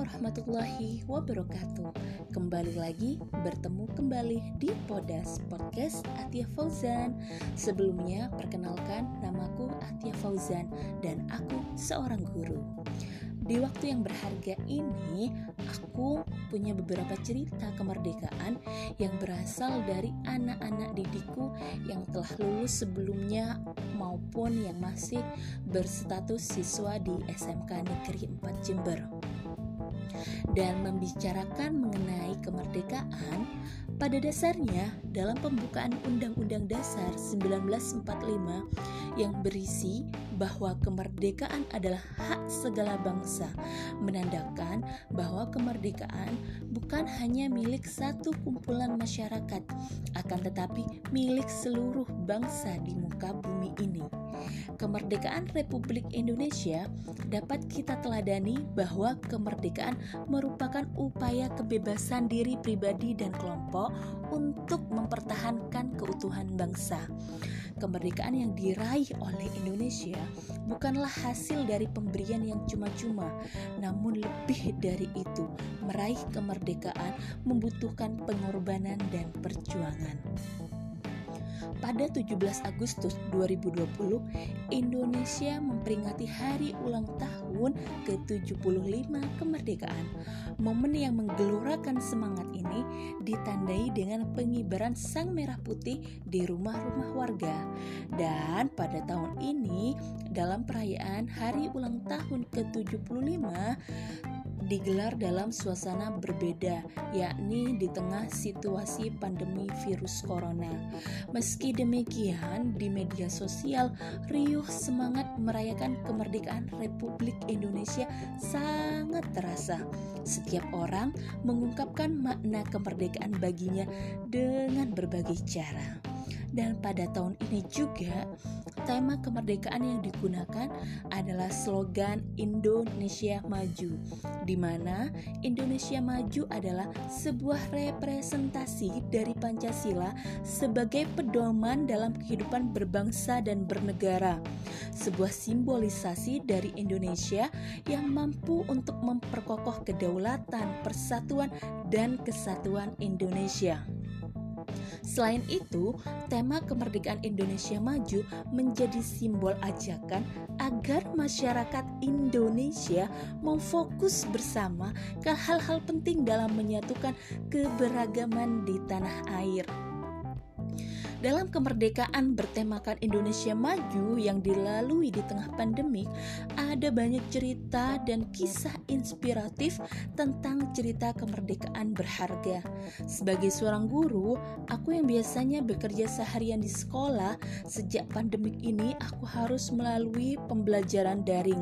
warahmatullahi wabarakatuh. Kembali lagi bertemu kembali di Podas Podcast Atia Fauzan. Sebelumnya perkenalkan namaku Atia Fauzan dan aku seorang guru. Di waktu yang berharga ini, aku punya beberapa cerita kemerdekaan yang berasal dari anak-anak didikku yang telah lulus sebelumnya maupun yang masih berstatus siswa di SMK Negeri 4 Jember dan membicarakan mengenai kemerdekaan, pada dasarnya dalam pembukaan Undang-Undang Dasar 1945 yang berisi bahwa kemerdekaan adalah hak segala bangsa, menandakan bahwa kemerdekaan bukan hanya milik satu kumpulan masyarakat, akan tetapi milik seluruh bangsa di muka bumi ini. Kemerdekaan Republik Indonesia dapat kita teladani bahwa kemerdekaan merupakan upaya kebebasan diri pribadi dan kelompok untuk mempertahankan keutuhan bangsa. Kemerdekaan yang diraih oleh Indonesia bukanlah hasil dari pemberian yang cuma-cuma, namun lebih dari itu, meraih kemerdekaan membutuhkan pengorbanan dan perjuangan. Pada 17 Agustus 2020, Indonesia memperingati hari ulang tahun ke-75 kemerdekaan. Momen yang menggelorakan semangat ini ditandai dengan pengibaran sang merah putih di rumah-rumah warga. Dan pada tahun ini, dalam perayaan hari ulang tahun ke-75, digelar dalam suasana berbeda, yakni di tengah situasi pandemi virus corona. Meski demikian, di media sosial, riuh semangat merayakan kemerdekaan Republik Indonesia sangat terasa. Setiap orang mengungkapkan makna kemerdekaan baginya dengan berbagai cara. Dan pada tahun ini juga tema kemerdekaan yang digunakan adalah slogan Indonesia Maju, di mana Indonesia Maju adalah sebuah representasi dari Pancasila sebagai pedoman dalam kehidupan berbangsa dan bernegara, sebuah simbolisasi dari Indonesia yang mampu untuk memperkokoh kedaulatan, persatuan, dan kesatuan Indonesia. Selain itu, tema kemerdekaan Indonesia Maju menjadi simbol ajakan agar masyarakat Indonesia memfokus bersama ke hal-hal penting dalam menyatukan keberagaman di tanah air. Dalam kemerdekaan bertemakan Indonesia Maju yang dilalui di tengah pandemi, ada banyak cerita dan kisah inspiratif tentang cerita kemerdekaan berharga. Sebagai seorang guru, aku yang biasanya bekerja seharian di sekolah, sejak pandemik ini aku harus melalui pembelajaran daring.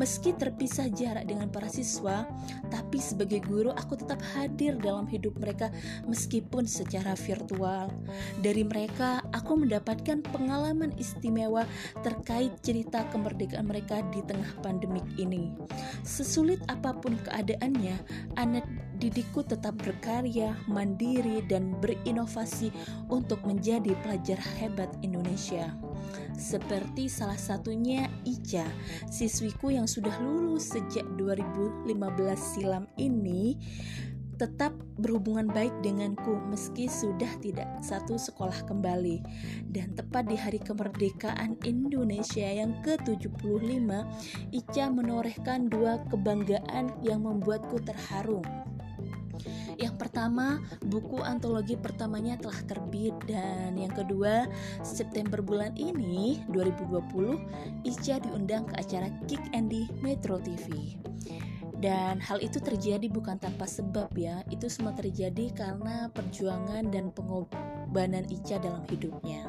Meski terpisah jarak dengan para siswa, tapi sebagai guru aku tetap hadir dalam hidup mereka meskipun secara virtual. Dari mereka mereka, aku mendapatkan pengalaman istimewa terkait cerita kemerdekaan mereka di tengah pandemik ini. Sesulit apa pun keadaannya, anak didikku tetap berkarya, mandiri, dan berinovasi untuk menjadi pelajar hebat Indonesia. Seperti salah satunya Ica, siswiku yang sudah lulus sejak 2015 silam ini tetap berhubungan baik denganku meski sudah tidak satu sekolah kembali. Dan tepat di hari kemerdekaan Indonesia yang ke-75, Ica menorehkan dua kebanggaan yang membuatku terharu. Yang pertama, buku antologi pertamanya telah terbit dan yang kedua, September bulan ini 2020, Ica diundang ke acara Kick Andy Metro TV. Dan hal itu terjadi bukan tanpa sebab ya, itu semua terjadi karena perjuangan dan pengorbanan Ica dalam hidupnya.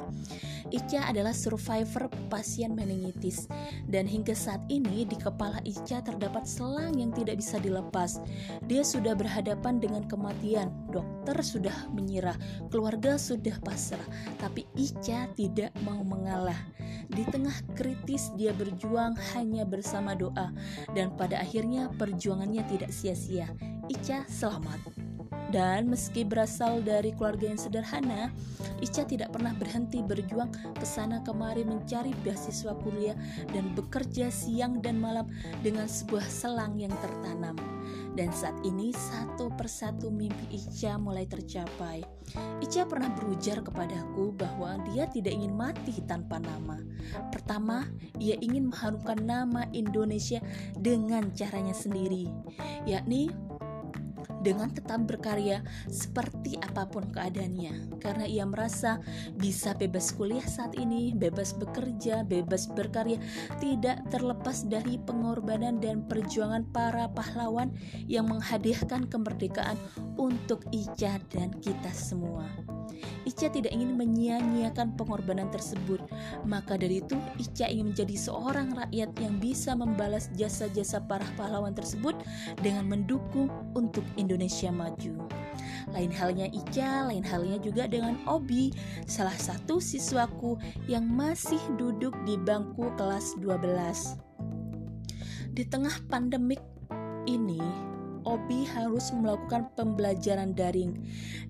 Ica adalah survivor pasien meningitis dan hingga saat ini di kepala Ica terdapat selang yang tidak bisa dilepas. Dia sudah berhadapan dengan kematian, dokter sudah menyerah, keluarga sudah pasrah, tapi Ica tidak mau mengalah. Di tengah kritis dia berjuang hanya bersama doa dan pada akhirnya perjuangannya tidak sia-sia. Ica selamat. Dan meski berasal dari keluarga yang sederhana, Ica tidak pernah berhenti berjuang ke sana kemari mencari beasiswa kuliah dan bekerja siang dan malam dengan sebuah selang yang tertanam. Dan saat ini satu persatu mimpi Ica mulai tercapai. Ica pernah berujar kepadaku bahwa dia tidak ingin mati tanpa nama. Pertama, ia ingin mengharumkan nama Indonesia dengan caranya sendiri, yakni dengan tetap berkarya seperti apa pun keadaannya karena ia merasa bisa bebas kuliah saat ini, bebas bekerja, bebas berkarya tidak terlepas dari pengorbanan dan perjuangan para pahlawan yang menghadiahkan kemerdekaan untuk Ica dan kita semua. Ica tidak ingin menyia-nyiakan pengorbanan tersebut. Maka dari itu, Ica ingin menjadi seorang rakyat yang bisa membalas jasa-jasa para pahlawan tersebut dengan mendukung untuk Indonesia maju. Lain halnya Ica, lain halnya juga dengan Obi, salah satu siswaku yang masih duduk di bangku kelas 12. Di tengah pandemik ini, Obi harus melakukan pembelajaran daring.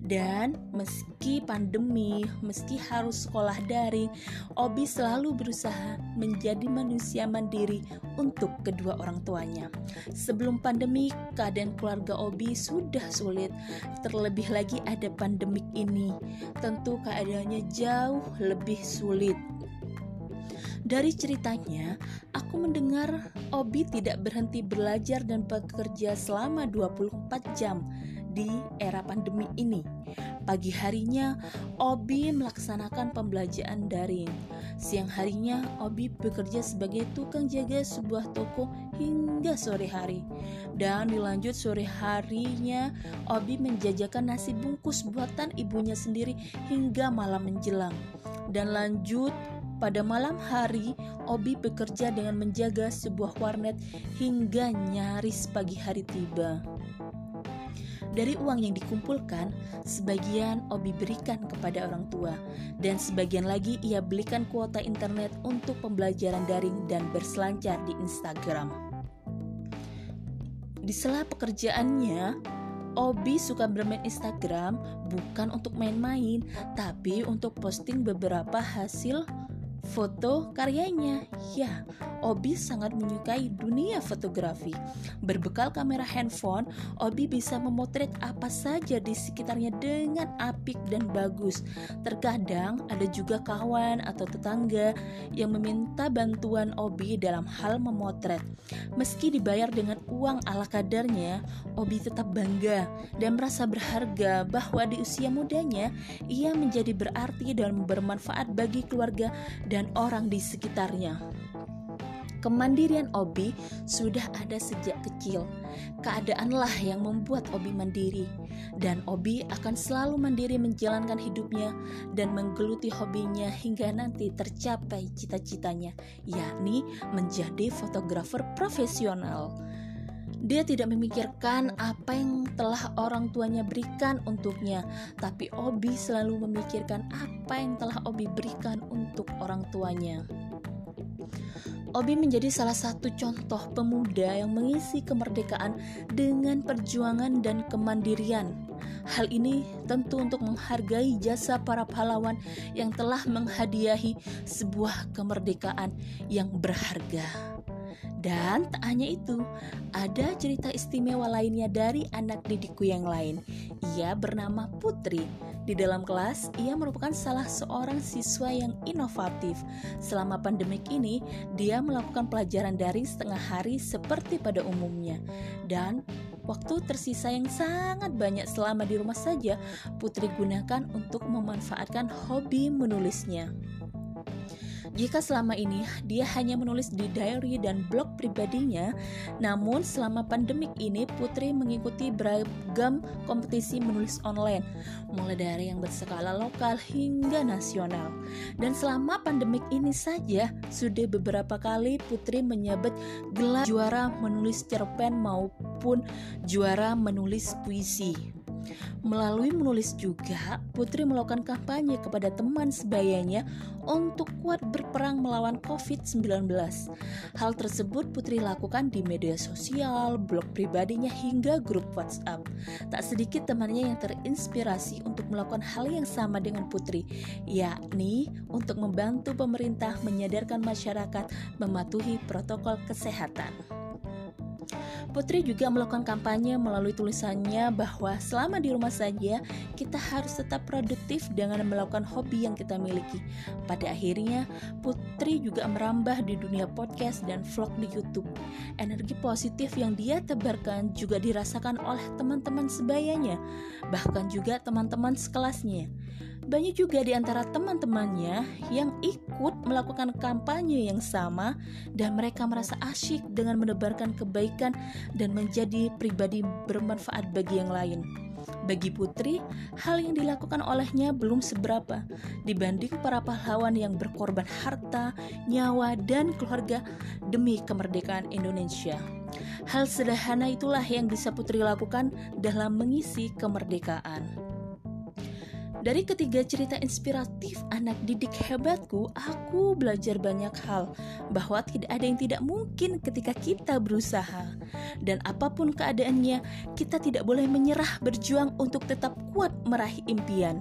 Dan meski pandemi, meski harus sekolah daring, Obi selalu berusaha menjadi manusia mandiri untuk kedua orang tuanya. Sebelum pandemi, keadaan keluarga Obi sudah sulit. Terlebih lagi ada pandemik ini. Tentu keadaannya jauh lebih sulit. Dari ceritanya, aku mendengar Obi tidak berhenti belajar dan bekerja selama 24 jam di era pandemi ini. Pagi harinya, Obi melaksanakan pembelajaran daring. Siang harinya, Obi bekerja sebagai tukang jaga sebuah toko hingga sore hari. Dan dilanjut sore harinya, Obi menjajakan nasi bungkus buatan ibunya sendiri hingga malam menjelang. Dan lanjut pada malam hari, Obi bekerja dengan menjaga sebuah warnet hingga nyaris pagi hari tiba. Dari uang yang dikumpulkan, sebagian Obi berikan kepada orang tua, dan sebagian lagi ia belikan kuota internet untuk pembelajaran daring dan berselancar di Instagram. Di sela pekerjaannya, Obi suka bermain Instagram bukan untuk main-main, tapi untuk posting beberapa hasil foto karyanya. Ya, Obi sangat menyukai dunia fotografi. Berbekal kamera handphone, Obi bisa memotret apa saja di sekitarnya dengan apik dan bagus. Terkadang ada juga kawan atau tetangga yang meminta bantuan Obi dalam hal memotret. Meski dibayar dengan uang ala kadarnya, Obi tetap bangga dan merasa berharga bahwa di usia mudanya ia menjadi berarti dan bermanfaat bagi keluarga dan orang di sekitarnya. Kemandirian Obi sudah ada sejak kecil. Keadaanlah yang membuat Obi mandiri, dan Obi akan selalu mandiri menjalankan hidupnya dan menggeluti hobinya hingga nanti tercapai cita-citanya, yakni menjadi fotografer profesional. Dia tidak memikirkan apa yang telah orang tuanya berikan untuknya, tapi Obi selalu memikirkan apa yang telah Obi berikan untuk orang tuanya. Obi menjadi salah satu contoh pemuda yang mengisi kemerdekaan dengan perjuangan dan kemandirian. Hal ini tentu untuk menghargai jasa para pahlawan yang telah menghadiahi sebuah kemerdekaan yang berharga. Dan tak hanya itu, ada cerita istimewa lainnya dari anak didikku yang lain. Ia bernama Putri di dalam kelas, ia merupakan salah seorang siswa yang inovatif. Selama pandemik ini, dia melakukan pelajaran daring setengah hari seperti pada umumnya. Dan waktu tersisa yang sangat banyak selama di rumah saja, Putri gunakan untuk memanfaatkan hobi menulisnya. Jika selama ini dia hanya menulis di diary dan blog pribadinya, namun selama pandemik ini Putri mengikuti beragam kompetisi menulis online, mulai dari yang berskala lokal hingga nasional. Dan selama pandemik ini saja, sudah beberapa kali Putri menyabet gelar juara menulis cerpen maupun juara menulis puisi. Melalui menulis juga, Putri melakukan kampanye kepada teman sebayanya untuk kuat berperang melawan COVID-19. Hal tersebut Putri lakukan di media sosial, blog pribadinya hingga grup WhatsApp. Tak sedikit temannya yang terinspirasi untuk melakukan hal yang sama dengan Putri, yakni untuk membantu pemerintah menyadarkan masyarakat mematuhi protokol kesehatan. Putri juga melakukan kampanye melalui tulisannya bahwa selama di rumah saja kita harus tetap produktif dengan melakukan hobi yang kita miliki. Pada akhirnya, Putri juga merambah di dunia podcast dan vlog di YouTube. Energi positif yang dia tebarkan juga dirasakan oleh teman-teman sebayanya, bahkan juga teman-teman sekelasnya. Banyak juga di antara teman-temannya yang ikut melakukan kampanye yang sama dan mereka merasa asyik dengan menebarkan kebaikan dan menjadi pribadi bermanfaat bagi yang lain. Bagi Putri, hal yang dilakukan olehnya belum seberapa dibanding para pahlawan yang berkorban harta, nyawa, dan keluarga demi kemerdekaan Indonesia. Hal sederhana itulah yang bisa Putri lakukan dalam mengisi kemerdekaan. Dari ketiga cerita inspiratif anak didik hebatku, aku belajar banyak hal bahwa tidak ada yang tidak mungkin ketika kita berusaha. Dan apa pun keadaannya, kita tidak boleh menyerah berjuang untuk tetap kuat meraih impian.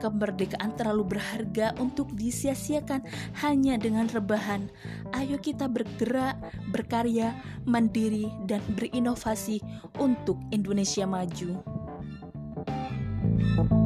Kemerdekaan terlalu berharga untuk disia-siakan hanya dengan rebahan. Ayo kita bergerak, berkarya, mandiri, dan berinovasi untuk Indonesia maju. Thank you.